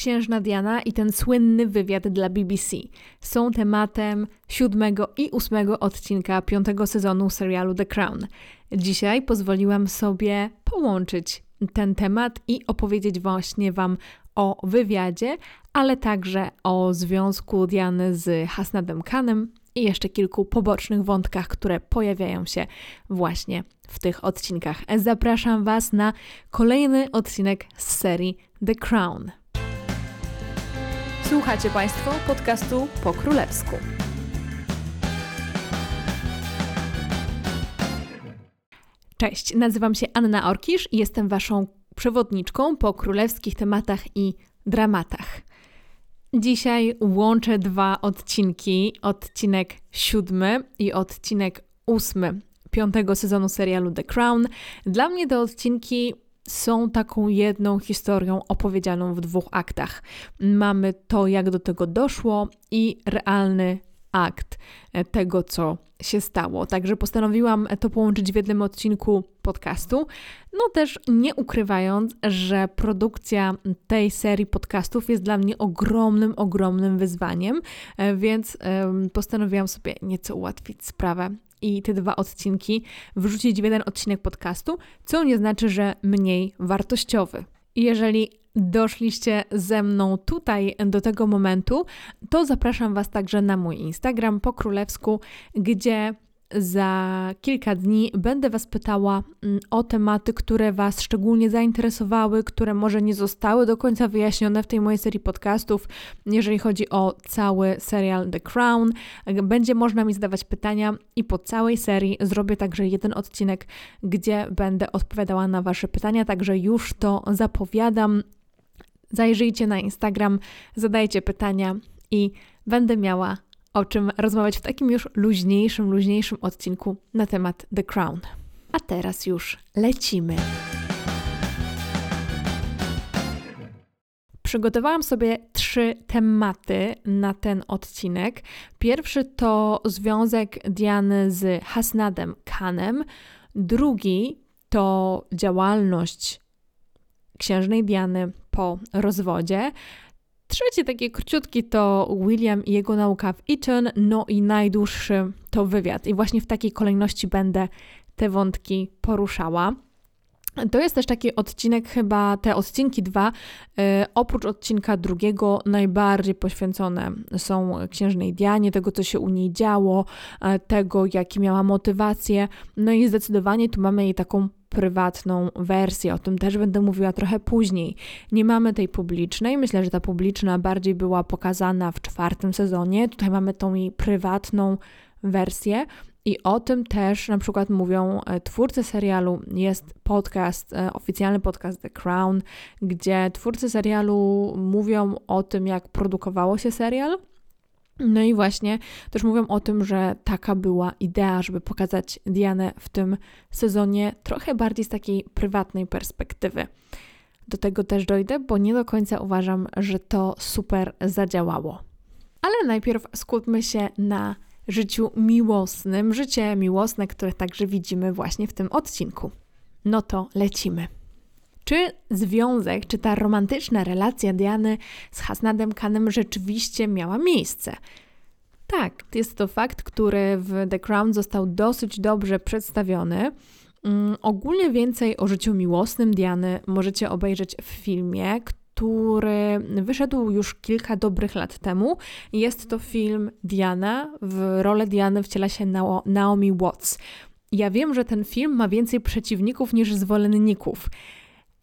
księżna Diana i ten słynny wywiad dla BBC są tematem siódmego i ósmego odcinka piątego sezonu serialu The Crown. Dzisiaj pozwoliłam sobie połączyć ten temat i opowiedzieć właśnie Wam o wywiadzie, ale także o związku Diany z Hasnadem Khanem i jeszcze kilku pobocznych wątkach, które pojawiają się właśnie w tych odcinkach. Zapraszam Was na kolejny odcinek z serii The Crown. Słuchacie Państwo podcastu po królewsku. Cześć, nazywam się Anna Orkisz i jestem Waszą przewodniczką po królewskich tematach i dramatach. Dzisiaj łączę dwa odcinki, odcinek siódmy i odcinek ósmy piątego sezonu serialu The Crown. Dla mnie te odcinki są taką jedną historią opowiedzianą w dwóch aktach. Mamy to, jak do tego doszło i realny akt tego, co się stało. Także postanowiłam to połączyć w jednym odcinku podcastu. No też nie ukrywając, że produkcja tej serii podcastów jest dla mnie ogromnym, ogromnym wyzwaniem, więc postanowiłam sobie nieco ułatwić sprawę i te dwa odcinki wrzucić w jeden odcinek podcastu, co nie znaczy, że mniej wartościowy. Jeżeli doszliście ze mną tutaj do tego momentu, to zapraszam Was także na mój Instagram po królewsku, gdzie za kilka dni będę Was pytała mm, o tematy, które Was szczególnie zainteresowały, które może nie zostały do końca wyjaśnione w tej mojej serii podcastów, jeżeli chodzi o cały serial The Crown. Będzie można mi zadawać pytania i po całej serii zrobię także jeden odcinek, gdzie będę odpowiadała na Wasze pytania, także już to zapowiadam. Zajrzyjcie na Instagram, zadajcie pytania i będę miała o czym rozmawiać w takim już luźniejszym, luźniejszym odcinku na temat The Crown. A teraz już lecimy. Przygotowałam sobie trzy tematy na ten odcinek. Pierwszy to związek Diany z Hasnadem Khanem. Drugi to działalność księżnej Diany po rozwodzie. Trzeci taki króciutki to William i jego nauka w Eton, no i najdłuższy to wywiad. I właśnie w takiej kolejności będę te wątki poruszała. To jest też taki odcinek, chyba te odcinki dwa, yy, oprócz odcinka drugiego, najbardziej poświęcone są księżnej Dianie, tego co się u niej działo, yy, tego jakie miała motywacje. No i zdecydowanie tu mamy jej taką prywatną wersję. O tym też będę mówiła trochę później. Nie mamy tej publicznej. Myślę, że ta publiczna bardziej była pokazana w czwartym sezonie. Tutaj mamy tą jej prywatną wersję. I o tym też na przykład mówią e, twórcy serialu. Jest podcast, e, oficjalny podcast The Crown, gdzie twórcy serialu mówią o tym, jak produkowało się serial no i właśnie też mówią o tym, że taka była idea, żeby pokazać Dianę w tym sezonie trochę bardziej z takiej prywatnej perspektywy. Do tego też dojdę, bo nie do końca uważam, że to super zadziałało. Ale najpierw skupmy się na życiu miłosnym, życie miłosne, które także widzimy właśnie w tym odcinku. No to lecimy. Czy związek, czy ta romantyczna relacja Diany z Hasnadem Khanem rzeczywiście miała miejsce? Tak, jest to fakt, który w The Crown został dosyć dobrze przedstawiony. Um, ogólnie więcej o życiu miłosnym Diany możecie obejrzeć w filmie, który wyszedł już kilka dobrych lat temu. Jest to film Diana. W rolę Diany wciela się Naomi Watts. Ja wiem, że ten film ma więcej przeciwników niż zwolenników.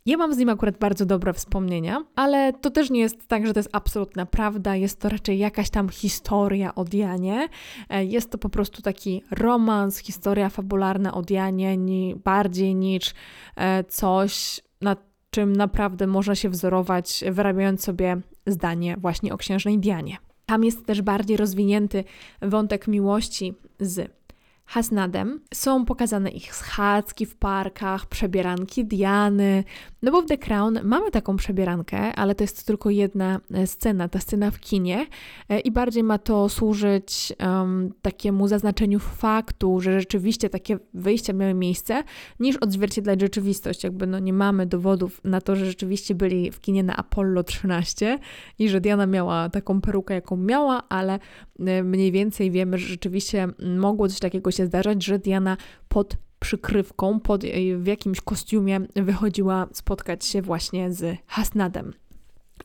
Ja mam z nim akurat bardzo dobre wspomnienia, ale to też nie jest tak, że to jest absolutna prawda. Jest to raczej jakaś tam historia o Dianie. E, jest to po prostu taki romans, historia fabularna o Dianie, bardziej niż e, coś, nad czym naprawdę można się wzorować, wyrabiając sobie zdanie właśnie o księżnej Dianie. Tam jest też bardziej rozwinięty wątek miłości z Hasnadem. Są pokazane ich schadzki w parkach, przebieranki Diany, no bo w The Crown mamy taką przebierankę, ale to jest tylko jedna e, scena, ta scena w kinie e, i bardziej ma to służyć um, takiemu zaznaczeniu faktu, że rzeczywiście takie wyjścia miały miejsce, niż odzwierciedlać rzeczywistość. Jakby no nie mamy dowodów na to, że rzeczywiście byli w kinie na Apollo 13 i że Diana miała taką perukę, jaką miała, ale e, mniej więcej wiemy, że rzeczywiście mogło coś takiego się zdarzać, że Diana pod przykrywką, pod, w jakimś kostiumie wychodziła spotkać się właśnie z Hasnadem.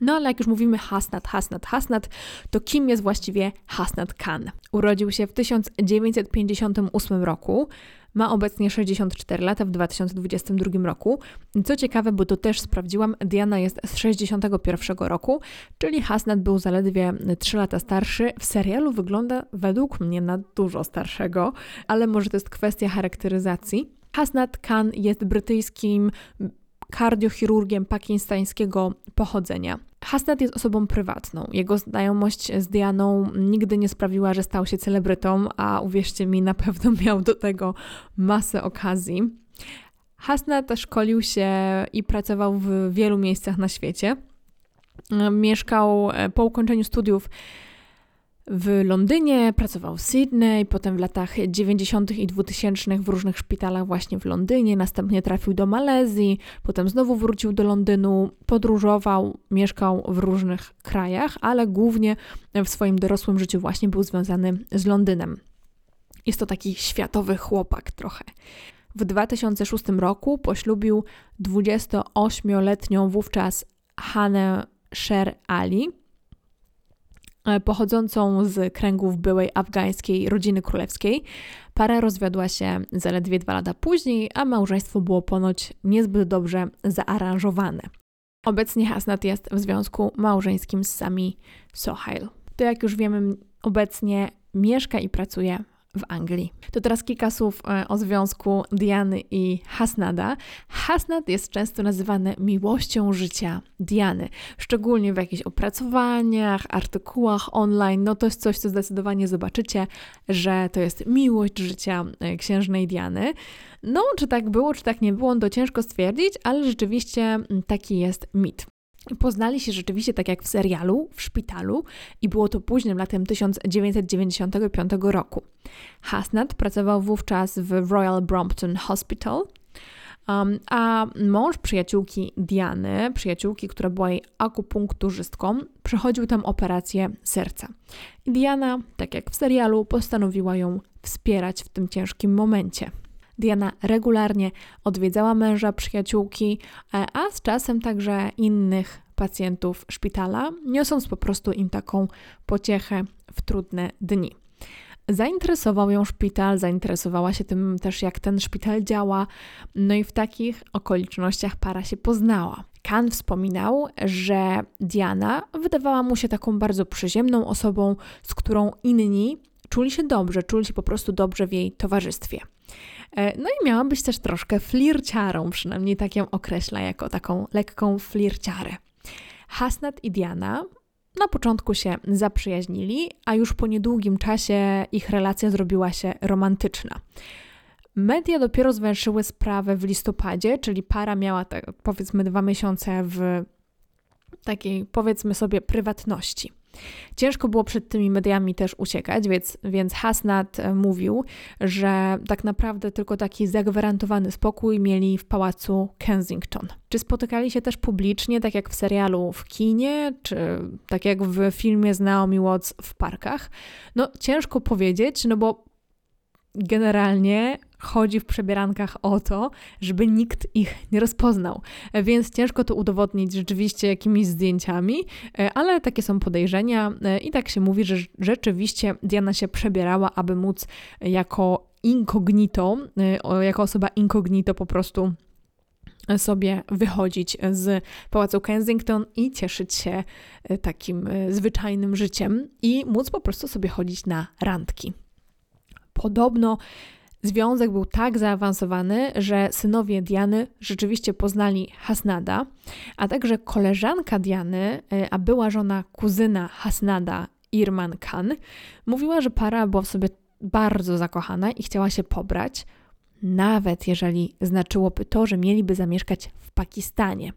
No ale jak już mówimy Hasnat, Hasnat, Hasnat, to kim jest właściwie Hasnat Khan? Urodził się w 1958 roku. Ma obecnie 64 lata w 2022 roku. Co ciekawe, bo to też sprawdziłam, Diana jest z 61 roku, czyli Hasnat był zaledwie 3 lata starszy. W serialu wygląda według mnie na dużo starszego, ale może to jest kwestia charakteryzacji. Hasnat Khan jest brytyjskim kardiochirurgiem pakistańskiego pochodzenia. Hasnat jest osobą prywatną. Jego znajomość z Dianą nigdy nie sprawiła, że stał się celebrytą, a uwierzcie mi, na pewno miał do tego masę okazji. Hasnat szkolił się i pracował w wielu miejscach na świecie. Mieszkał po ukończeniu studiów w Londynie, pracował w Sydney, potem w latach 90. i 2000 w różnych szpitalach właśnie w Londynie, następnie trafił do Malezji, potem znowu wrócił do Londynu, podróżował, mieszkał w różnych krajach, ale głównie w swoim dorosłym życiu właśnie był związany z Londynem. Jest to taki światowy chłopak trochę. W 2006 roku poślubił 28-letnią wówczas Hanę Sher Ali, pochodzącą z kręgów byłej afgańskiej rodziny królewskiej. Para rozwiodła się zaledwie dwa lata później, a małżeństwo było ponoć niezbyt dobrze zaaranżowane. Obecnie Hasnat jest w związku małżeńskim z Sami Sohail. To jak już wiemy, obecnie mieszka i pracuje w Anglii. To teraz kilka słów e, o związku Diany i Hasnada. Hasnad jest często nazywany miłością życia Diany, szczególnie w jakichś opracowaniach, artykułach online. No to jest coś, co zdecydowanie zobaczycie, że to jest miłość życia e, księżnej Diany. No, czy tak było, czy tak nie było, to ciężko stwierdzić, ale rzeczywiście taki jest mit. Poznali się rzeczywiście tak jak w serialu, w szpitalu i było to późnym latem 1995 roku. Hasnat pracował wówczas w Royal Brompton Hospital, um, a mąż przyjaciółki Diany, przyjaciółki, która była jej akupunkturzystką, przechodził tam operację serca. I Diana, tak jak w serialu, postanowiła ją wspierać w tym ciężkim momencie. Diana regularnie odwiedzała męża, przyjaciółki, e, a z czasem także innych pacjentów szpitala, niosąc po prostu im taką pociechę w trudne dni. Zainteresował ją szpital, zainteresowała się tym też, jak ten szpital działa, no i w takich okolicznościach para się poznała. Kan wspominał, że Diana wydawała mu się taką bardzo przyziemną osobą, z którą inni czuli się dobrze, czuli się po prostu dobrze w jej towarzystwie. E, no i miała być też troszkę flirciarą, przynajmniej tak ją określa jako taką lekką flirciarę. Hasnat i Diana na początku się zaprzyjaźnili, a już po niedługim czasie ich relacja zrobiła się romantyczna. Media dopiero zwęszyły sprawę w listopadzie, czyli para miała tak, powiedzmy dwa miesiące w takiej powiedzmy sobie prywatności. Ciężko było przed tymi mediami też uciekać, więc, więc Hasnat e, mówił, że tak naprawdę tylko taki zagwarantowany spokój mieli w pałacu Kensington. Czy spotykali się też publicznie, tak jak w serialu w kinie, czy tak jak w filmie z Naomi Watts w parkach? No ciężko powiedzieć, no bo generalnie chodzi w przebierankach o to, żeby nikt ich nie rozpoznał. Więc ciężko to udowodnić rzeczywiście jakimiś zdjęciami, ale takie są podejrzenia i tak się mówi, że rzeczywiście Diana się przebierała, aby móc jako incognito, jako osoba incognito po prostu sobie wychodzić z pałacu Kensington i cieszyć się takim zwyczajnym życiem i móc po prostu sobie chodzić na randki. Podobno związek był tak zaawansowany, że synowie Diany rzeczywiście poznali Hasnada, a także koleżanka Diany, e, a była żona kuzyna Hasnada, Irman Khan, mówiła, że para była w sobie bardzo zakochana i chciała się pobrać, nawet jeżeli znaczyłoby to, że mieliby zamieszkać w Pakistanie.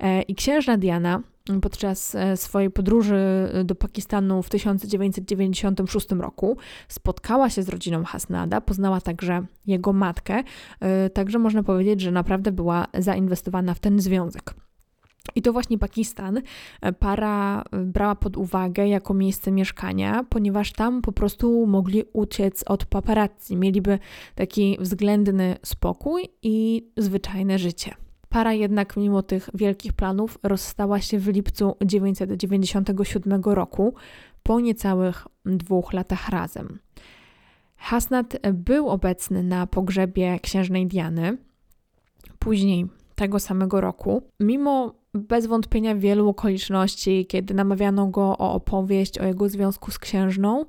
E, I księżna Diana podczas e, swojej podróży do Pakistanu w 1996 roku spotkała się z rodziną Hasnada, poznała także jego matkę, e, także można powiedzieć, że naprawdę była zainwestowana w ten związek. I to właśnie Pakistan e, para e, brała pod uwagę jako miejsce mieszkania, ponieważ tam po prostu mogli uciec od paparazzi, mieliby taki względny spokój i zwyczajne życie. Para jednak mimo tych wielkich planów rozstała się w lipcu 1997 roku, po niecałych dwóch latach razem. Hasnat był obecny na pogrzebie księżnej Diany. Później tego samego roku, mimo bez wątpienia wielu okoliczności, kiedy namawiano go o opowieść o jego związku z księżną,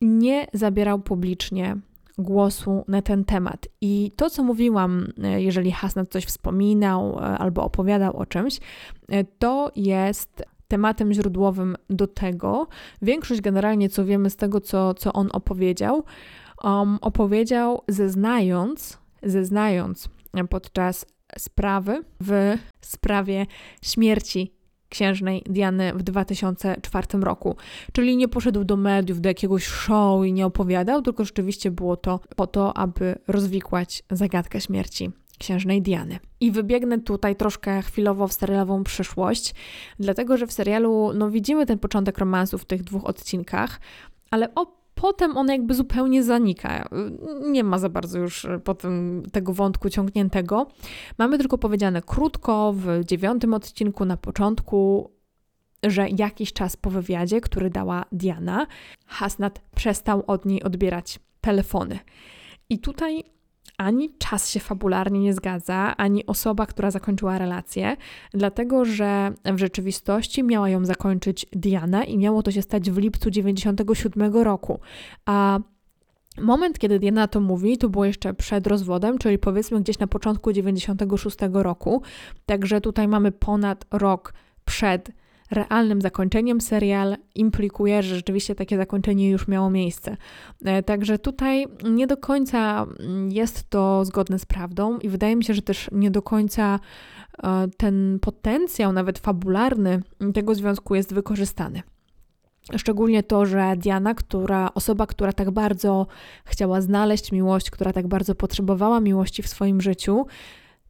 nie zabierał publicznie głosu na ten temat. I to, co mówiłam, e, jeżeli Hasnat coś wspominał e, albo opowiadał o czymś, e, to jest tematem źródłowym do tego. Większość generalnie, co wiemy z tego, co, co on opowiedział, um, opowiedział zeznając, zeznając podczas sprawy w sprawie śmierci księżnej Diany w 2004 roku. Czyli nie poszedł do mediów, do jakiegoś show i nie opowiadał, tylko rzeczywiście było to po to, aby rozwikłać zagadkę śmierci księżnej Diany. I wybiegnę tutaj troszkę chwilowo w serialową przyszłość, dlatego że w serialu no, widzimy ten początek romansu w tych dwóch odcinkach, ale o potem on jakby zupełnie zanika. Nie ma za bardzo już e, potem tego wątku ciągniętego. Mamy tylko powiedziane krótko w dziewiątym odcinku na początku, że jakiś czas po wywiadzie, który dała Diana, Hasnat przestał od niej odbierać telefony. I tutaj ani czas się fabularnie nie zgadza, ani osoba, która zakończyła relację, dlatego że w rzeczywistości miała ją zakończyć Diana i miało to się stać w lipcu 97 roku. A Moment, kiedy Diana to mówi, to było jeszcze przed rozwodem, czyli powiedzmy gdzieś na początku 96 roku. Także tutaj mamy ponad rok przed realnym zakończeniem serial implikuje, że rzeczywiście takie zakończenie już miało miejsce. E, także tutaj nie do końca jest to zgodne z prawdą i wydaje mi się, że też nie do końca e, ten potencjał, nawet fabularny tego związku jest wykorzystany. Szczególnie to, że Diana, która, osoba, która tak bardzo chciała znaleźć miłość, która tak bardzo potrzebowała miłości w swoim życiu,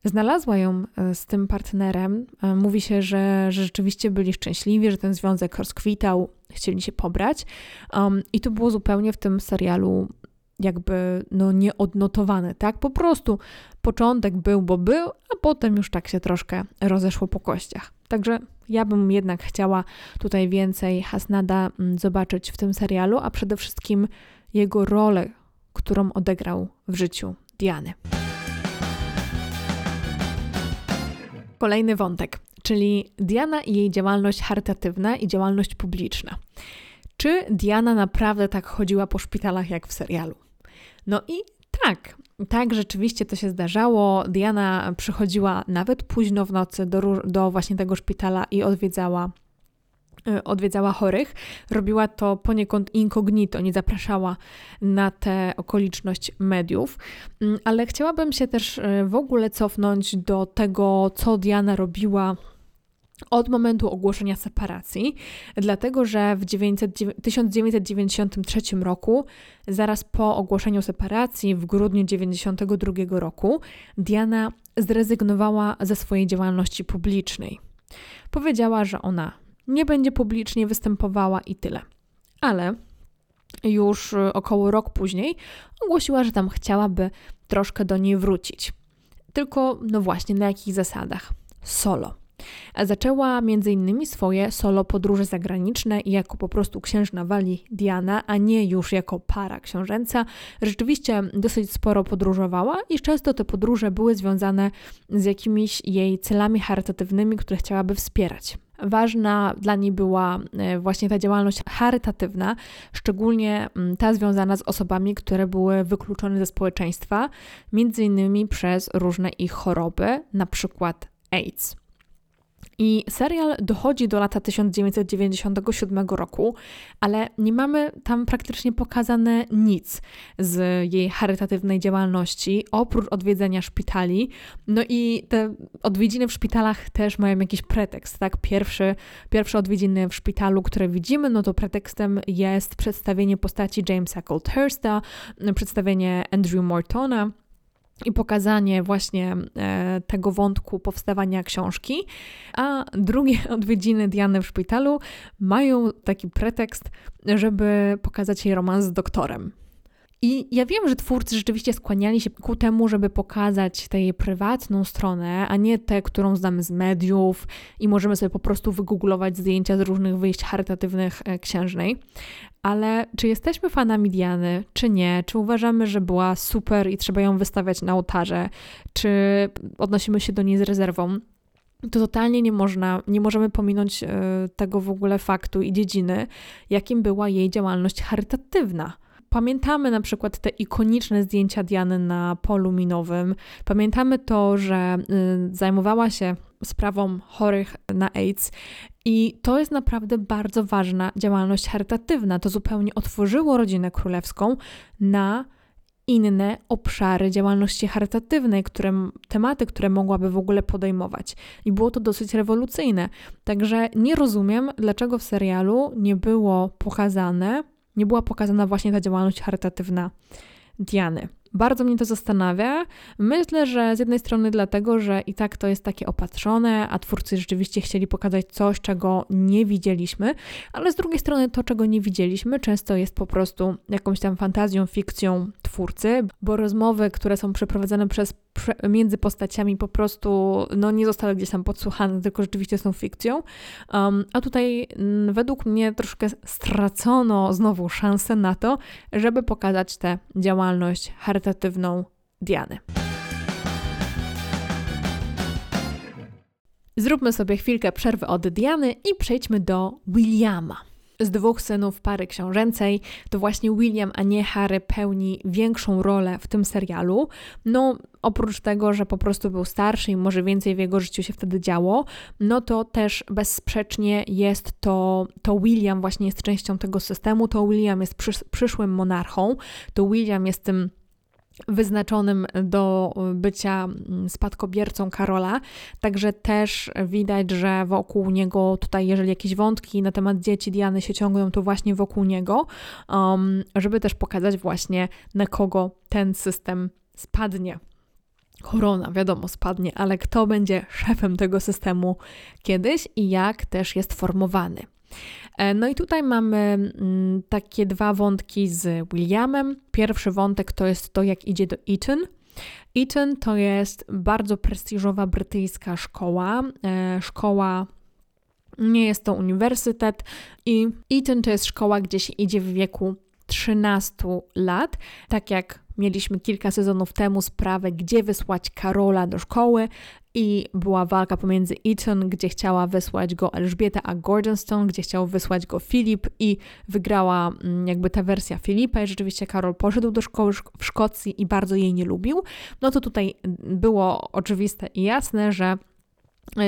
znalazła ją e, z tym partnerem. E, mówi się, że, że rzeczywiście byli szczęśliwi, że ten związek rozkwitał, chcieli się pobrać. Um, I to było zupełnie w tym serialu jakby no nieodnotowane, tak? Po prostu początek był, bo był, a potem już tak się troszkę rozeszło po kościach. Także ja bym jednak chciała tutaj więcej Hasnada mm, zobaczyć w tym serialu, a przede wszystkim jego rolę, którą odegrał w życiu Diany. Kolejny wątek, czyli Diana i jej działalność charytatywna i działalność publiczna. Czy Diana naprawdę tak chodziła po szpitalach jak w serialu? No i tak, tak, rzeczywiście to się zdarzało. Diana przychodziła nawet późno w nocy do, do właśnie tego szpitala i odwiedzała odwiedzała chorych, robiła to poniekąd incognito, nie zapraszała na tę okoliczność mediów, mm, ale chciałabym się też y, w ogóle cofnąć do tego, co Diana robiła od momentu ogłoszenia separacji, dlatego że w 1993 roku, zaraz po ogłoszeniu separacji w grudniu 1992 roku, Diana zrezygnowała ze swojej działalności publicznej. Powiedziała, że ona nie będzie publicznie występowała i tyle. Ale już y, około rok później ogłosiła, że tam chciałaby troszkę do niej wrócić. Tylko, no właśnie, na jakich zasadach? Solo. Zaczęła innymi swoje solo podróże zagraniczne i jako po prostu księżna Wali Diana, a nie już jako para książęca. Rzeczywiście dosyć sporo podróżowała i często te podróże były związane z jakimiś jej celami charytatywnymi, które chciałaby wspierać. Ważna dla niej była e, właśnie ta działalność charytatywna, szczególnie mm, ta związana z osobami, które były wykluczone ze społeczeństwa, między innymi przez różne ich choroby, na przykład AIDS. I serial dochodzi do lata 1997 roku, ale nie mamy tam praktycznie pokazane nic z jej charytatywnej działalności, oprócz odwiedzenia szpitali. No i te odwiedziny w szpitalach też mają jakiś pretekst, tak? Pierwszy, pierwsze odwiedziny w szpitalu, które widzimy, no to pretekstem jest przedstawienie postaci Jamesa Colthursta, przedstawienie Andrew Mortona, i pokazanie właśnie e, tego wątku powstawania książki, a drugie odwiedziny Diany w szpitalu mają taki pretekst, żeby pokazać jej romans z doktorem. I ja wiem, że twórcy rzeczywiście skłaniali się ku temu, żeby pokazać tę jej prywatną stronę, a nie tę, którą znamy z mediów i możemy sobie po prostu wygooglować zdjęcia z różnych wyjść charytatywnych e, księżnej. Ale czy jesteśmy fanami Diany, czy nie? Czy uważamy, że była super i trzeba ją wystawiać na ołtarze? Czy odnosimy się do niej z rezerwą? to totalnie nie można, nie możemy pominąć y, tego w ogóle faktu i dziedziny, jakim była jej działalność charytatywna. Pamiętamy na przykład te ikoniczne zdjęcia Diany na polu minowym. Pamiętamy to, że y, zajmowała się sprawą chorych na AIDS i to jest naprawdę bardzo ważna działalność charytatywna. To zupełnie otworzyło rodzinę królewską na inne obszary działalności charytatywnej, które, tematy, które mogłaby w ogóle podejmować. I było to dosyć rewolucyjne. Także nie rozumiem, dlaczego w serialu nie było pokazane, nie była pokazana właśnie ta działalność charytatywna Diany. Bardzo mnie to zastanawia. Myślę, że z jednej strony dlatego, że i tak to jest takie opatrzone, a twórcy rzeczywiście chcieli pokazać coś, czego nie widzieliśmy, ale z drugiej strony to, czego nie widzieliśmy, często jest po prostu jakąś tam fantazją, fikcją twórcy, bo rozmowy, które są przeprowadzane przez między postaciami po prostu no, nie zostały gdzieś tam podsłuchane, tylko rzeczywiście są fikcją. Um, a tutaj m, mm, według mnie troszkę stracono znowu szansę na to, żeby pokazać tę działalność charytatywną Diany. Zróbmy sobie chwilkę przerwy od Diany i przejdźmy do Williama z dwóch synów pary książęcej, to właśnie William, a nie Harry pełni większą rolę w tym serialu. No, oprócz tego, że po prostu był starszy i może więcej w jego życiu się wtedy działo, no to też bezsprzecznie jest to, to William właśnie jest częścią tego systemu, to William jest przysz, przyszłym monarchą, to William jest tym wyznaczonym do bycia mm, spadkobiercą Karola. Także też widać, że wokół niego tutaj, jeżeli jakieś wątki na temat dzieci Diany się ciągną, to właśnie wokół niego, um, żeby też pokazać właśnie na kogo ten system spadnie. Korona, wiadomo, spadnie, ale kto będzie szefem tego systemu kiedyś i jak też jest formowany. E, no i tutaj mamy mm, takie dwa wątki z Williamem. Pierwszy wątek to jest to, jak idzie do Eton. Eton to jest bardzo prestiżowa brytyjska szkoła. E, szkoła nie jest to uniwersytet i Eton to jest szkoła, gdzie się idzie w wieku 13 lat, tak jak mieliśmy kilka sezonów temu sprawę, gdzie wysłać Karola do szkoły i była walka pomiędzy Eton, gdzie chciała wysłać go Elżbieta, a Gordonstone, gdzie chciał wysłać go Filip i wygrała mm, jakby ta wersja Filipa i rzeczywiście Karol poszedł do szkoły w Szkocji i bardzo jej nie lubił. No to tutaj było oczywiste i jasne, że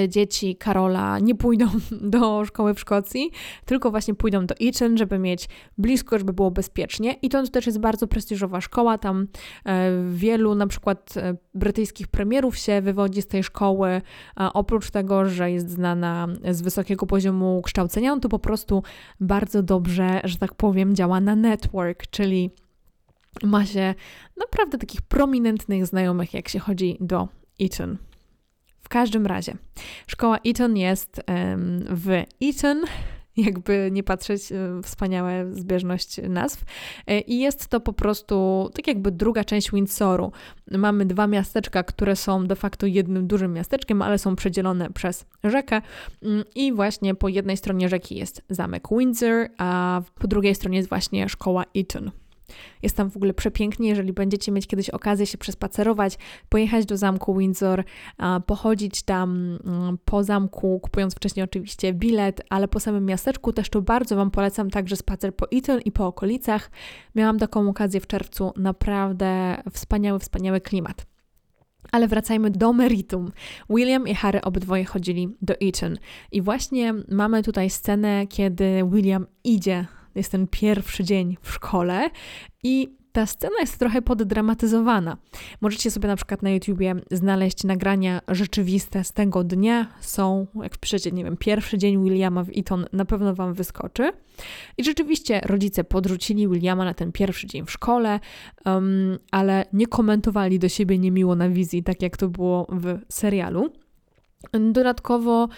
dzieci Karola nie pójdą do szkoły w Szkocji, tylko właśnie pójdą do Eton, żeby mieć blisko, żeby było bezpiecznie. I to też jest bardzo prestiżowa szkoła, tam e, wielu na przykład e, brytyjskich premierów się wywodzi z tej szkoły. Oprócz tego, że jest znana z wysokiego poziomu kształcenia, on to po prostu bardzo dobrze, że tak powiem, działa na network, czyli ma się naprawdę takich prominentnych znajomych, jak się chodzi do Eton. W każdym razie, szkoła Eton jest w Eton, jakby nie patrzeć, e, wspaniałe zbieżność nazw. E, I jest to po prostu tak jakby druga część Windsoru. Mamy dwa miasteczka, które są de facto jednym dużym miasteczkiem, ale są przedzielone przez rzekę. Mm, I właśnie po jednej stronie rzeki jest zamek Windsor, a po drugiej stronie jest właśnie szkoła Eton. Jest tam w ogóle przepięknie, jeżeli będziecie mieć kiedyś okazję się przespacerować, pojechać do zamku Windsor, pochodzić tam mm, po zamku, kupując wcześniej oczywiście bilet, ale po samym miasteczku też to bardzo Wam polecam także spacer po Eton i po okolicach. Miałam taką okazję w czerwcu, naprawdę wspaniały, wspaniały klimat. Ale wracajmy do meritum. William i Harry obydwoje chodzili do Eton. I właśnie mamy tutaj scenę, kiedy William idzie, jest ten pierwszy dzień w szkole i ta scena jest trochę poddramatyzowana. Możecie sobie na przykład na YouTubie znaleźć nagrania rzeczywiste z tego dnia. Są, jak wpiszecie, nie wiem, pierwszy dzień Williama w Eton, na pewno Wam wyskoczy. I rzeczywiście rodzice podrzucili Williama na ten pierwszy dzień w szkole, um, ale nie komentowali do siebie niemiło na wizji, tak jak to było w serialu. Dodatkowo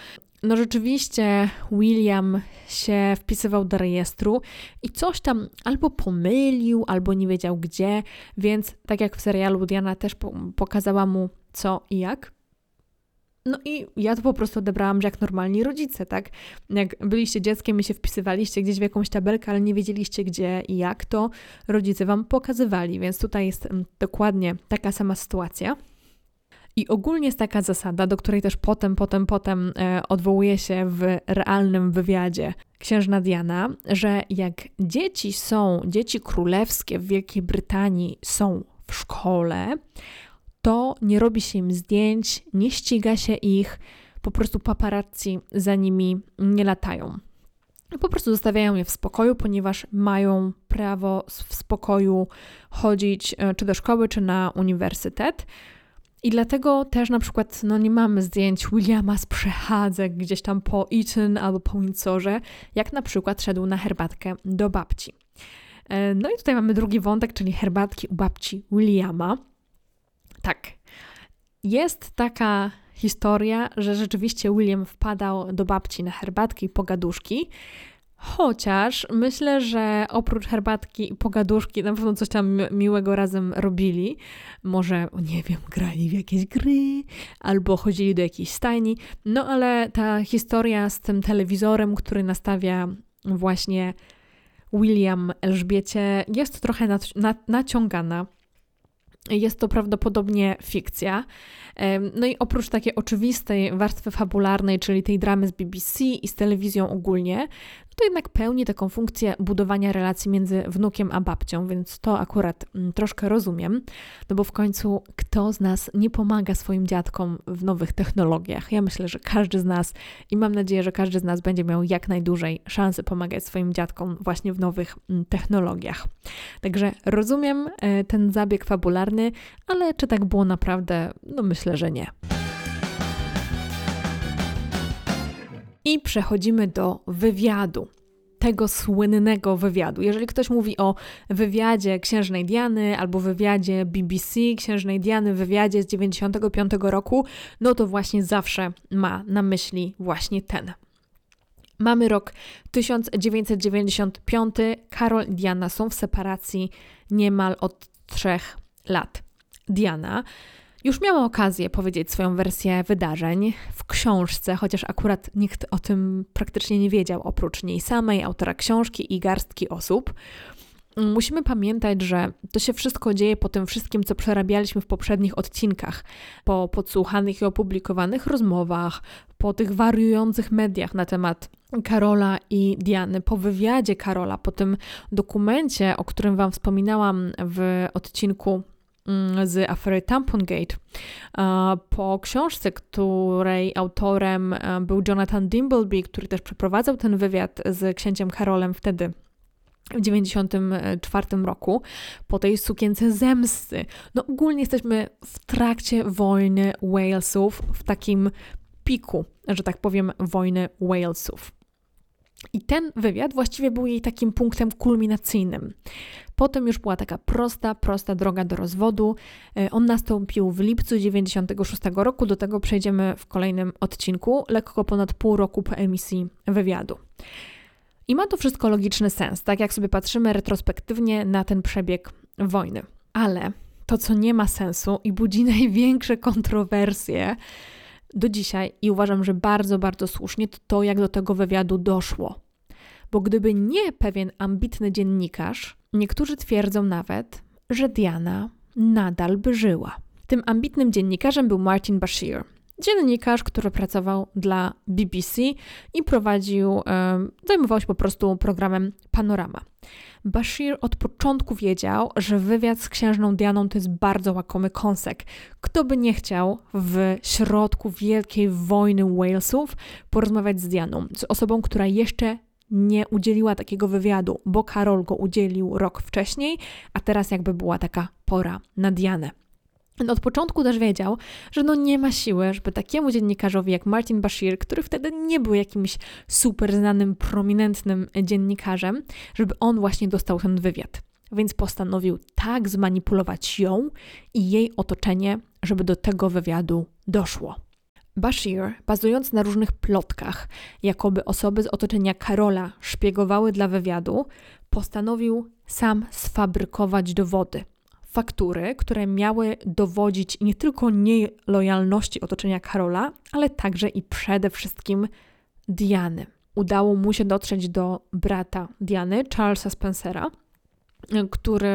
no rzeczywiście William się wpisywał do rejestru i coś tam albo pomylił, albo nie wiedział gdzie, więc tak jak w serialu Diana też pokazała mu co i jak. No i ja to po prostu odebrałam, że jak normalni rodzice, tak? Jak byliście dzieckiem i się wpisywaliście gdzieś w jakąś tabelkę, ale nie wiedzieliście gdzie i jak, to rodzice wam pokazywali, więc tutaj jest mm, dokładnie taka sama sytuacja. I ogólnie jest taka zasada, do której też potem, potem, potem e, odwołuje się w realnym wywiadzie księżna Diana, że jak dzieci są, dzieci królewskie w Wielkiej Brytanii są w szkole, to nie robi się im zdjęć, nie ściga się ich, po prostu paparazzi za nimi nie latają. Po prostu zostawiają je w spokoju, ponieważ mają prawo w spokoju chodzić e, czy do szkoły, czy na uniwersytet. I dlatego też na przykład no, nie mamy zdjęć Williama z przechadzek gdzieś tam po Eton albo po Windsorze, jak na przykład szedł na herbatkę do babci. E, no i tutaj mamy drugi wątek, czyli herbatki u babci Williama. Tak, jest taka historia, że rzeczywiście William wpadał do babci na herbatki i pogaduszki, Chociaż myślę, że oprócz herbatki i pogaduszki na pewno coś tam miłego razem robili. Może, nie wiem, grali w jakieś gry albo chodzili do jakiejś stajni. No ale ta historia z tym telewizorem, który nastawia właśnie William Elżbiecie, jest trochę naciągana. Jest to prawdopodobnie fikcja. No i oprócz takiej oczywistej warstwy fabularnej, czyli tej dramy z BBC i z telewizją ogólnie, to jednak pełni taką funkcję budowania relacji między wnukiem a babcią, więc to akurat mm, troszkę rozumiem, no bo w końcu kto z nas nie pomaga swoim dziadkom w nowych technologiach? Ja myślę, że każdy z nas i mam nadzieję, że każdy z nas będzie miał jak najdłużej szansę pomagać swoim dziadkom właśnie w nowych mm, technologiach. Także rozumiem e, ten zabieg fabularny, ale czy tak było naprawdę? No myślę, że nie. I przechodzimy do wywiadu. Tego słynnego wywiadu. Jeżeli ktoś mówi o wywiadzie księżnej Diany albo wywiadzie BBC księżnej Diany, wywiadzie z 95 roku, no to właśnie zawsze ma na myśli właśnie ten. Mamy rok 1995. Karol i Diana są w separacji niemal od trzech lat. Diana już miała okazję powiedzieć swoją wersję wydarzeń w książce, chociaż akurat nikt o tym praktycznie nie wiedział, oprócz niej samej, autora książki i garstki osób. Musimy pamiętać, że to się wszystko dzieje po tym wszystkim, co przerabialiśmy w poprzednich odcinkach, po podsłuchanych i opublikowanych rozmowach, po tych wariujących mediach na temat Karola i Diany, po wywiadzie Karola, po tym dokumencie, o którym Wam wspominałam w odcinku z afery Tampongate. Po książce, której autorem e, był Jonathan Dimbleby, który też przeprowadzał ten wywiad z księciem Karolem wtedy w 94 roku, po tej sukience zemsty. No ogólnie jesteśmy w trakcie wojny Walesów, w takim piku, że tak powiem, wojny Walesów. I ten wywiad właściwie był jej takim punktem kulminacyjnym. Potem już była taka prosta, prosta droga do rozwodu. E, on nastąpił w lipcu 96 roku, do tego przejdziemy w kolejnym odcinku, lekko ponad pół roku po emisji wywiadu. I ma to wszystko logiczny sens, tak jak sobie patrzymy retrospektywnie na ten przebieg wojny. Ale to, co nie ma sensu i budzi największe kontrowersje do dzisiaj, i uważam, że bardzo, bardzo słusznie, to to, jak do tego wywiadu doszło. Bo gdyby nie pewien ambitny dziennikarz, Niektórzy twierdzą nawet, że Diana nadal by żyła. Tym ambitnym dziennikarzem był Martin Bashir. Dziennikarz, który pracował dla BBC i prowadził, zajmował się po prostu programem Panorama. Bashir od początku wiedział, że wywiad z księżną Dianą to jest bardzo łakomy kąsek. Kto by nie chciał w środku wielkiej wojny Walesów porozmawiać z Dianą, z osobą, która jeszcze nie udzieliła takiego wywiadu, bo Karol go udzielił rok wcześniej, a teraz jakby była taka pora na Dianę. Od początku też wiedział, że no nie ma siły, żeby takiemu dziennikarzowi jak Martin Bashir, który wtedy nie był jakimś super znanym, prominentnym dziennikarzem, żeby on właśnie dostał ten wywiad. Więc postanowił tak zmanipulować ją i jej otoczenie, żeby do tego wywiadu doszło. Bashir, bazując na różnych plotkach, jakoby osoby z otoczenia Karola szpiegowały dla wywiadu, postanowił sam sfabrykować dowody – faktury, które miały dowodzić nie tylko nielojalności otoczenia Karola, ale także i przede wszystkim Diany. Udało mu się dotrzeć do brata Diany, Charlesa Spencera, który,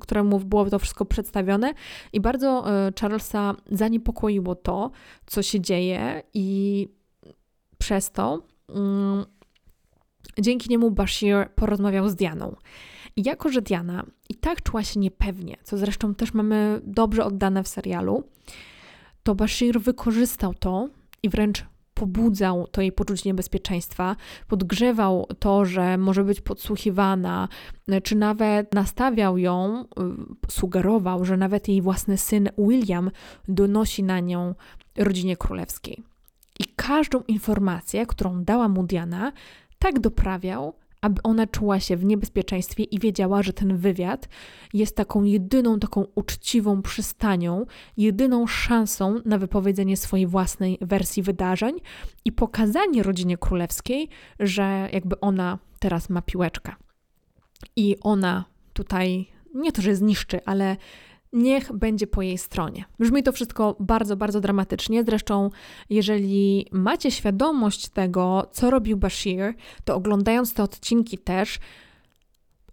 któremu było to wszystko przedstawione, i bardzo e, Charlesa zaniepokoiło to, co się dzieje, i przez to mm, dzięki niemu Bashir porozmawiał z Dianą. I jako, że Diana i tak czuła się niepewnie, co zresztą też mamy dobrze oddane w serialu, to Bashir wykorzystał to i wręcz pobudzał to jej poczucie niebezpieczeństwa, podgrzewał to, że może być podsłuchiwana, czy nawet nastawiał ją, y, sugerował, że nawet jej własny syn William donosi na nią rodzinie królewskiej. I każdą informację, którą dała mu Diana, tak doprawiał, aby ona czuła się w niebezpieczeństwie i wiedziała, że ten wywiad jest taką jedyną, taką uczciwą przystanią, jedyną szansą na wypowiedzenie swojej własnej wersji wydarzeń i pokazanie rodzinie królewskiej, że jakby ona teraz ma piłeczkę. I ona tutaj nie to, że zniszczy, ale niech będzie po jej stronie. Brzmi to wszystko bardzo, bardzo dramatycznie. Zresztą, jeżeli macie świadomość tego, co robił Bashir, to oglądając te odcinki też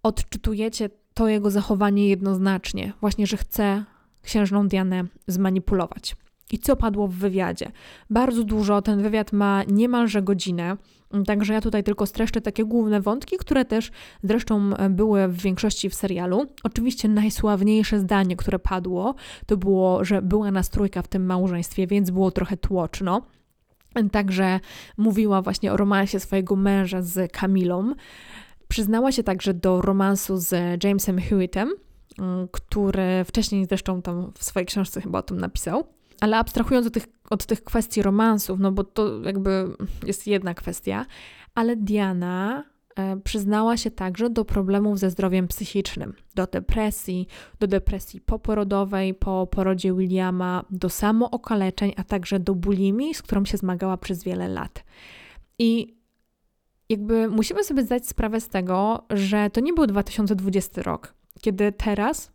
odczytujecie to jego zachowanie jednoznacznie. Właśnie, że chce księżną Dianę zmanipulować. I co padło w wywiadzie? Bardzo dużo, ten wywiad ma niemalże godzinę. Także ja tutaj tylko streszczę takie główne wątki, które też zresztą e, były w większości w serialu. Oczywiście najsławniejsze zdanie, które padło, to było, że była nastrójka w tym małżeństwie, więc było trochę tłoczno. Także mówiła właśnie o romansie swojego męża z Kamilą. Przyznała się także do romansu z Jamesem Hewittem, mm, który wcześniej zresztą tam w swojej książce chyba o tym napisał. Ale abstrahując od tych, od tych kwestii romansów, no bo to jakby jest jedna kwestia, ale Diana e, przyznała się także do problemów ze zdrowiem psychicznym, do depresji, do depresji poporodowej po porodzie Williama, do samookaleczeń, a także do bulimii, z którą się zmagała przez wiele lat. I jakby musimy sobie zdać sprawę z tego, że to nie był 2020 rok, kiedy teraz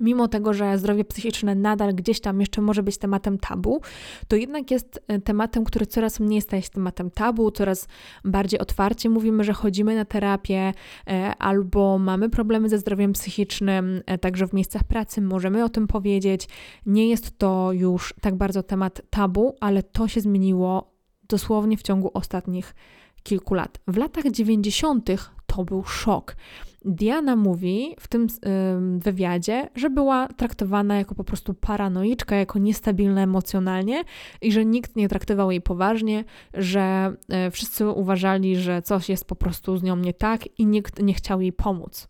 mimo tego, że zdrowie psychiczne nadal gdzieś tam jeszcze może być tematem tabu, to jednak jest e, tematem, który coraz mniej staje się tematem tabu, coraz bardziej otwarcie mówimy, że chodzimy na terapię e, albo mamy problemy ze zdrowiem psychicznym, e, także w miejscach pracy możemy o tym powiedzieć. Nie jest to już tak bardzo temat tabu, ale to się zmieniło dosłownie w ciągu ostatnich kilku lat. W latach 90. to był szok. Diana mówi w tym wywiadzie, że była traktowana jako po prostu paranoiczka, jako niestabilna emocjonalnie i że nikt nie traktował jej poważnie, że e, wszyscy uważali, że coś jest po prostu z nią nie tak i nikt nie chciał jej pomóc.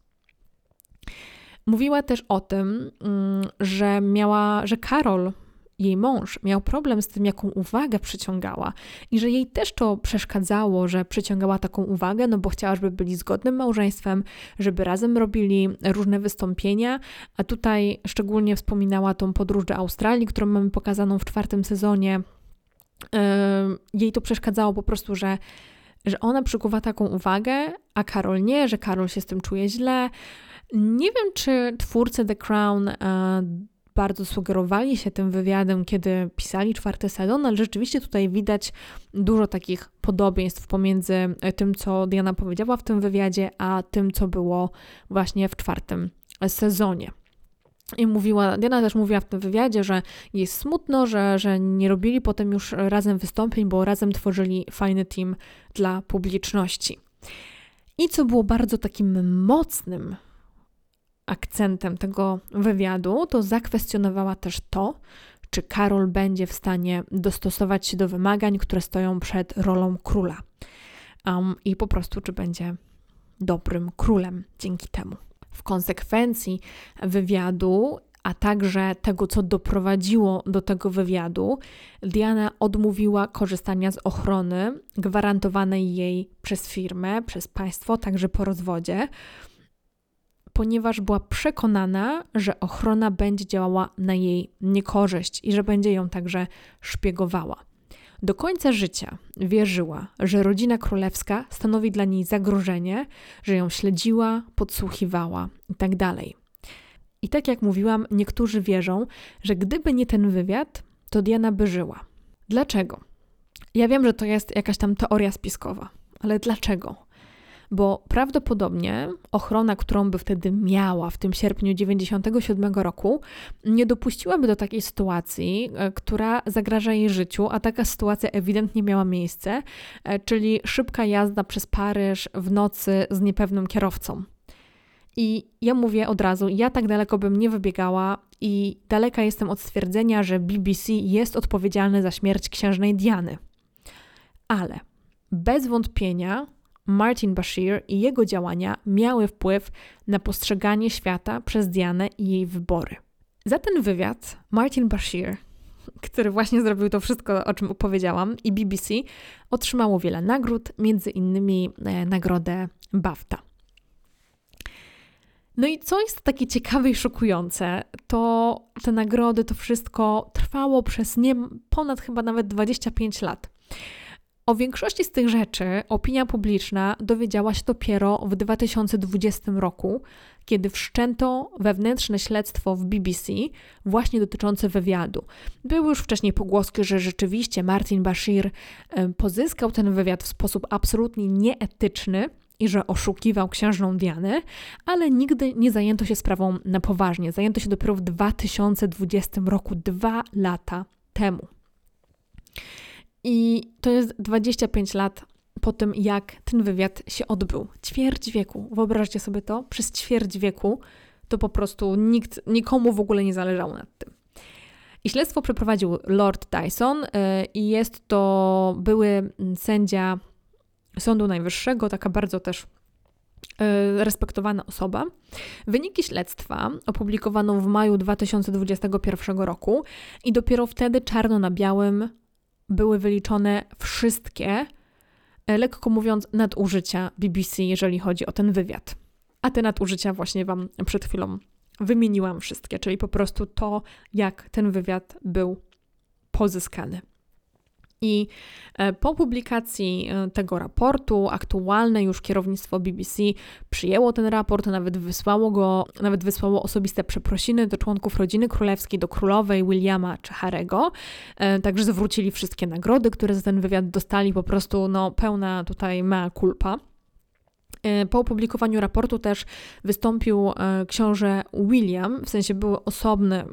Mówiła też o tym, mm, że miała, że Karol jej mąż miał problem z tym, jaką uwagę przyciągała i że jej też to przeszkadzało, że przyciągała taką uwagę, no bo chciała, żeby byli zgodnym małżeństwem, żeby razem robili różne wystąpienia, a tutaj szczególnie wspominała tą podróż do Australii, którą mamy pokazaną w czwartym sezonie. Jej to przeszkadzało po prostu, że że ona przykuwa taką uwagę, a Karol nie, że Karol się z tym czuje źle. Nie wiem, czy twórcy The Crown bardzo sugerowali się tym wywiadem, kiedy pisali czwarty sezon, ale rzeczywiście tutaj widać dużo takich podobieństw pomiędzy e, tym, co Diana powiedziała w tym wywiadzie, a tym, co było właśnie w czwartym sezonie. I mówiła, Diana też mówiła w tym wywiadzie, że jest smutno, że, że nie robili potem już razem wystąpień, bo razem tworzyli fajny team dla publiczności. I co było bardzo takim mocnym akcentem tego wywiadu, to zakwestionowała też to, czy Karol będzie w stanie dostosować się do wymagań, które stoją przed rolą króla. Um, I po prostu, czy będzie dobrym królem dzięki temu. W konsekwencji wywiadu, a także tego, co doprowadziło do tego wywiadu, Diana odmówiła korzystania z ochrony gwarantowanej jej przez firmę, przez państwo, także po rozwodzie, ponieważ była przekonana, że ochrona będzie działała na jej niekorzyść i że będzie ją także szpiegowała. Do końca życia wierzyła, że rodzina królewska stanowi dla niej zagrożenie, że ją śledziła, podsłuchiwała itd. Tak I tak jak mówiłam, niektórzy wierzą, że gdyby nie ten wywiad, to Diana by żyła. Dlaczego? Ja wiem, że to jest jakaś tam teoria spiskowa, ale dlaczego? Bo prawdopodobnie ochrona, którą by wtedy miała w tym sierpniu 97 roku, nie dopuściłaby do takiej sytuacji, e, która zagraża jej życiu, a taka sytuacja ewidentnie miała miejsce, e, czyli szybka jazda przez Paryż w nocy z niepewnym kierowcą. I ja mówię od razu, ja tak daleko bym nie wybiegała i daleka jestem od stwierdzenia, że BBC jest odpowiedzialny za śmierć księżnej Diany. Ale bez wątpienia Martin Bashir i jego działania miały wpływ na postrzeganie świata przez Dianę i jej wybory. Za ten wywiad Martin Bashir, który właśnie zrobił to wszystko, o czym opowiedziałam, i BBC otrzymało wiele nagród, między innymi e, nagrodę BAFTA. No i co jest takie ciekawe i szokujące, to te nagrody, to wszystko trwało przez nie ponad chyba nawet 25 lat. O większości z tych rzeczy opinia publiczna dowiedziała się dopiero w 2020 roku, kiedy wszczęto wewnętrzne śledztwo w BBC właśnie dotyczące wywiadu. Były już wcześniej pogłoski, że rzeczywiście Martin Bashir pozyskał ten wywiad w sposób absolutnie nieetyczny i że oszukiwał księżną Dianę, ale nigdy nie zajęto się sprawą na poważnie. Zajęto się dopiero w 2020 roku, dwa lata temu. I to jest 25 lat po tym, jak ten wywiad się odbył. Ćwierć wieku. Wyobraźcie sobie to. Przez ćwierć wieku to po prostu nikt, nikomu w ogóle nie zależało nad tym. I śledztwo przeprowadził Lord Dyson yy, i jest to były sędzia Sądu Najwyższego, taka bardzo też yy, respektowana osoba. Wyniki śledztwa opublikowano w maju 2021 roku i dopiero wtedy czarno na białym były wyliczone wszystkie, e, lekko mówiąc, nadużycia BBC, jeżeli chodzi o ten wywiad. A te nadużycia właśnie Wam przed chwilą wymieniłam wszystkie, czyli po prostu to, jak ten wywiad był pozyskany. I e, po publikacji e, tego raportu aktualne już kierownictwo BBC przyjęło ten raport, nawet wysłało go, nawet wysłało osobiste przeprosiny do członków rodziny królewskiej, do królowej Williama czy Harego. E, także zwrócili wszystkie nagrody, które za ten wywiad dostali, po prostu no, pełna tutaj mea culpa. Po opublikowaniu raportu też wystąpił książę William, w sensie były osobne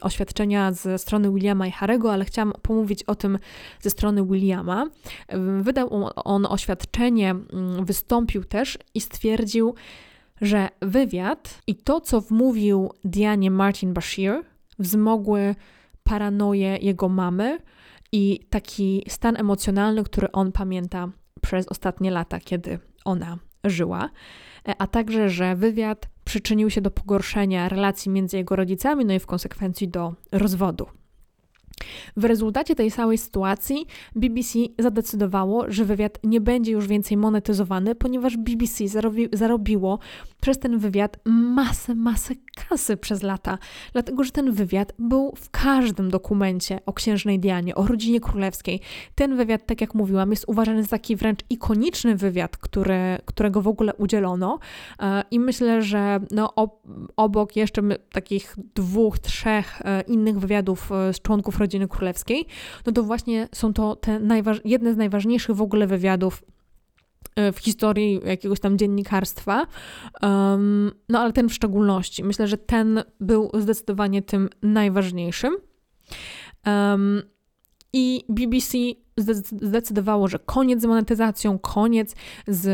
oświadczenia ze strony Williama i Harego, ale chciałam pomówić o tym ze strony Williama. Wydał on oświadczenie, mm, wystąpił też i stwierdził, że wywiad i to, co wmówił Dianie Martin Bashir, wzmogły paranoję jego mamy i taki stan emocjonalny, który on pamięta przez ostatnie lata, kiedy ona żyła, e, a także, że wywiad przyczynił się do pogorszenia relacji między jego rodzicami, no i w konsekwencji do rozwodu. W rezultacie tej całej sytuacji BBC zadecydowało, że wywiad nie będzie już więcej monetyzowany, ponieważ BBC zarobi, zarobiło przez ten wywiad masę, masę kasy przez lata, dlatego że ten wywiad był w każdym dokumencie o księżnej Dianie, o rodzinie królewskiej. Ten wywiad, tak jak mówiłam, jest uważany za taki wręcz ikoniczny wywiad, który, którego w ogóle udzielono e, i myślę, że no, obok jeszcze takich dwóch, trzech e, innych wywiadów e, z członków rodziny królewskiej, no to właśnie są to te jedne z najważniejszych w ogóle wywiadów w historii jakiegoś tam dziennikarstwa. Um, no ale ten w szczególności. Myślę, że ten był zdecydowanie tym najważniejszym. Um, I BBC zdecydowało, że koniec z monetyzacją, koniec z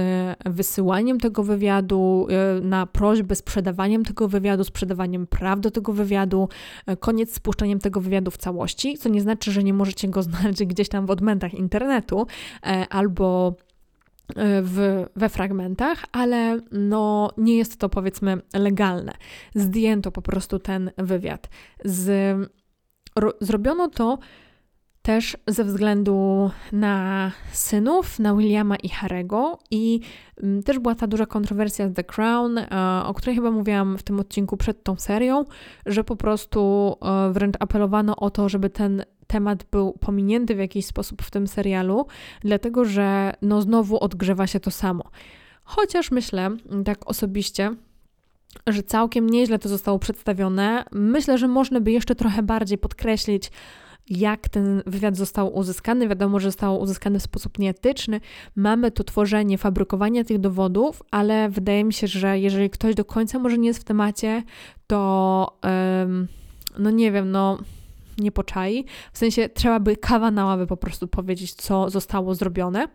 wysyłaniem tego wywiadu e, na prośbę, sprzedawaniem tego wywiadu, sprzedawaniem praw do tego wywiadu, e, koniec z spuszczeniem tego wywiadu w całości, co nie znaczy, że nie możecie go znaleźć gdzieś tam w odmętach internetu e, albo w, we fragmentach, ale no, nie jest to powiedzmy legalne. Zdjęto po prostu ten wywiad. Z, ro, zrobiono to też ze względu na synów, na Williama i Harego i mm, też była ta duża kontrowersja z The Crown, e, o której chyba mówiłam w tym odcinku przed tą serią, że po prostu e, wręcz apelowano o to, żeby ten temat był pominięty w jakiś sposób w tym serialu, dlatego że no znowu odgrzewa się to samo. Chociaż myślę, tak osobiście, że całkiem nieźle to zostało przedstawione. Myślę, że można by jeszcze trochę bardziej podkreślić jak ten wywiad został uzyskany. Wiadomo, że został uzyskany w sposób nieetyczny. Mamy tu tworzenie, fabrykowanie tych dowodów, ale wydaje mi się, że jeżeli ktoś do końca może nie jest w temacie, to no nie wiem, no nie poczai. W sensie trzeba by kawa na ławę po prostu powiedzieć, co zostało zrobione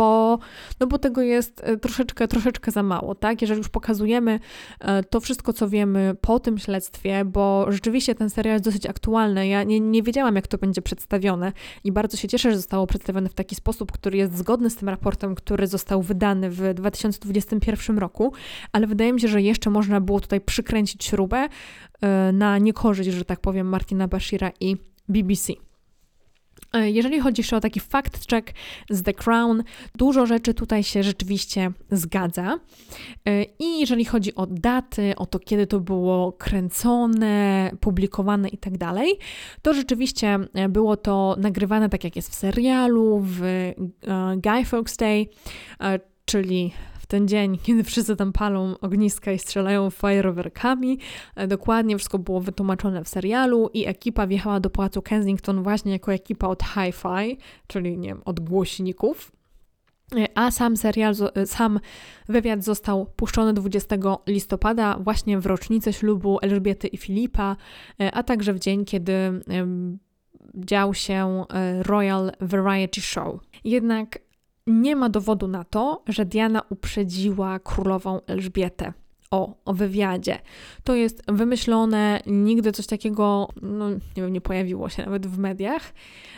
bo, no bo tego jest e, troszeczkę, troszeczkę za mało, tak? Jeżeli już pokazujemy e, to wszystko, co wiemy po tym śledztwie, bo rzeczywiście ten serial jest dosyć aktualny. Ja nie, nie wiedziałam, jak to będzie przedstawione i bardzo się cieszę, że zostało przedstawione w taki sposób, który jest zgodny z tym raportem, który został wydany w 2021 roku, ale wydaje mi się, że jeszcze można było tutaj przykręcić śrubę e, na niekorzyść, że tak powiem, Martina Bashira i BBC. E, jeżeli chodzi jeszcze o taki fact check z The Crown, dużo rzeczy tutaj się rzeczywiście zgadza. E, I jeżeli chodzi o daty, o to, kiedy to było kręcone, publikowane i tak to rzeczywiście e, było to nagrywane tak, jak jest w serialu, w Guy Fawkes Day, czyli ten dzień, kiedy wszyscy tam palą ogniska i strzelają fajerwerkami. E, dokładnie wszystko było wytłumaczone w serialu i ekipa wjechała do Pałacu Kensington właśnie jako ekipa od hi-fi, czyli nie wiem, od głośników. E, a sam serial, e, sam wywiad został puszczony 20 listopada, właśnie w rocznicę ślubu Elżbiety i Filipa, a także w dzień, kiedy dział się Royal Variety Show. Jednak nie ma dowodu na to, że Diana uprzedziła królową Elżbietę o, o wywiadzie. To jest wymyślone, nigdy coś takiego no, nie, wiem, nie pojawiło się nawet w mediach.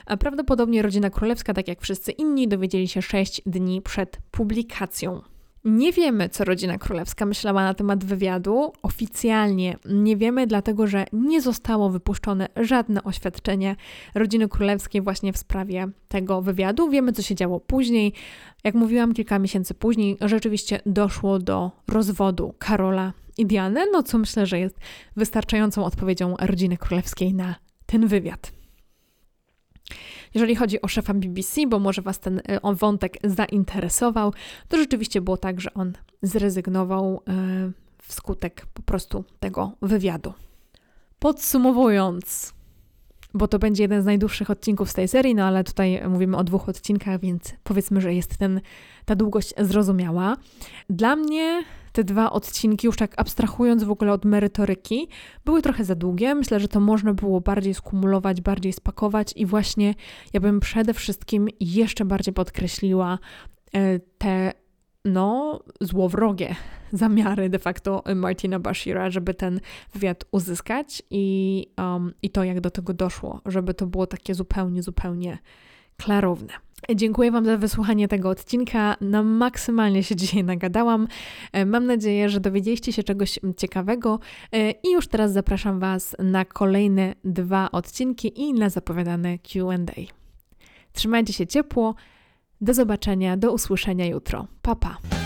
A prawdopodobnie rodzina królewska, tak jak wszyscy inni, dowiedzieli się 6 dni przed publikacją nie wiemy, co rodzina królewska myślała na temat wywiadu. Oficjalnie nie wiemy, dlatego że nie zostało wypuszczone żadne oświadczenie rodziny królewskiej właśnie w sprawie tego wywiadu. Wiemy, co się działo później. Jak mówiłam kilka miesięcy później, rzeczywiście doszło do rozwodu Karola i Diany, no co myślę, że jest wystarczającą odpowiedzią rodziny królewskiej na ten wywiad. Jeżeli chodzi o szefa BBC, bo może Was ten on wątek zainteresował, to rzeczywiście było tak, że on zrezygnował y, wskutek po prostu tego wywiadu. Podsumowując, bo to będzie jeden z najdłuższych odcinków z tej serii, no ale tutaj mówimy o dwóch odcinkach, więc powiedzmy, że jest ten, ta długość zrozumiała. Dla mnie te dwa odcinki, już tak abstrahując w ogóle od merytoryki, były trochę za długie. Myślę, że to można było bardziej skumulować, bardziej spakować i właśnie ja bym przede wszystkim jeszcze bardziej podkreśliła e, te no, złowrogie zamiary de facto Martina Bashira, żeby ten wywiad uzyskać i, um, i to, jak do tego doszło, żeby to było takie zupełnie, zupełnie klarowne. Dziękuję Wam za wysłuchanie tego odcinka. Na maksymalnie się dzisiaj nagadałam. E, mam nadzieję, że dowiedzieliście się czegoś ciekawego e, i już teraz zapraszam Was na kolejne dwa odcinki i na zapowiadane QA. Trzymajcie się ciepło. Do zobaczenia, do usłyszenia jutro. Pa pa.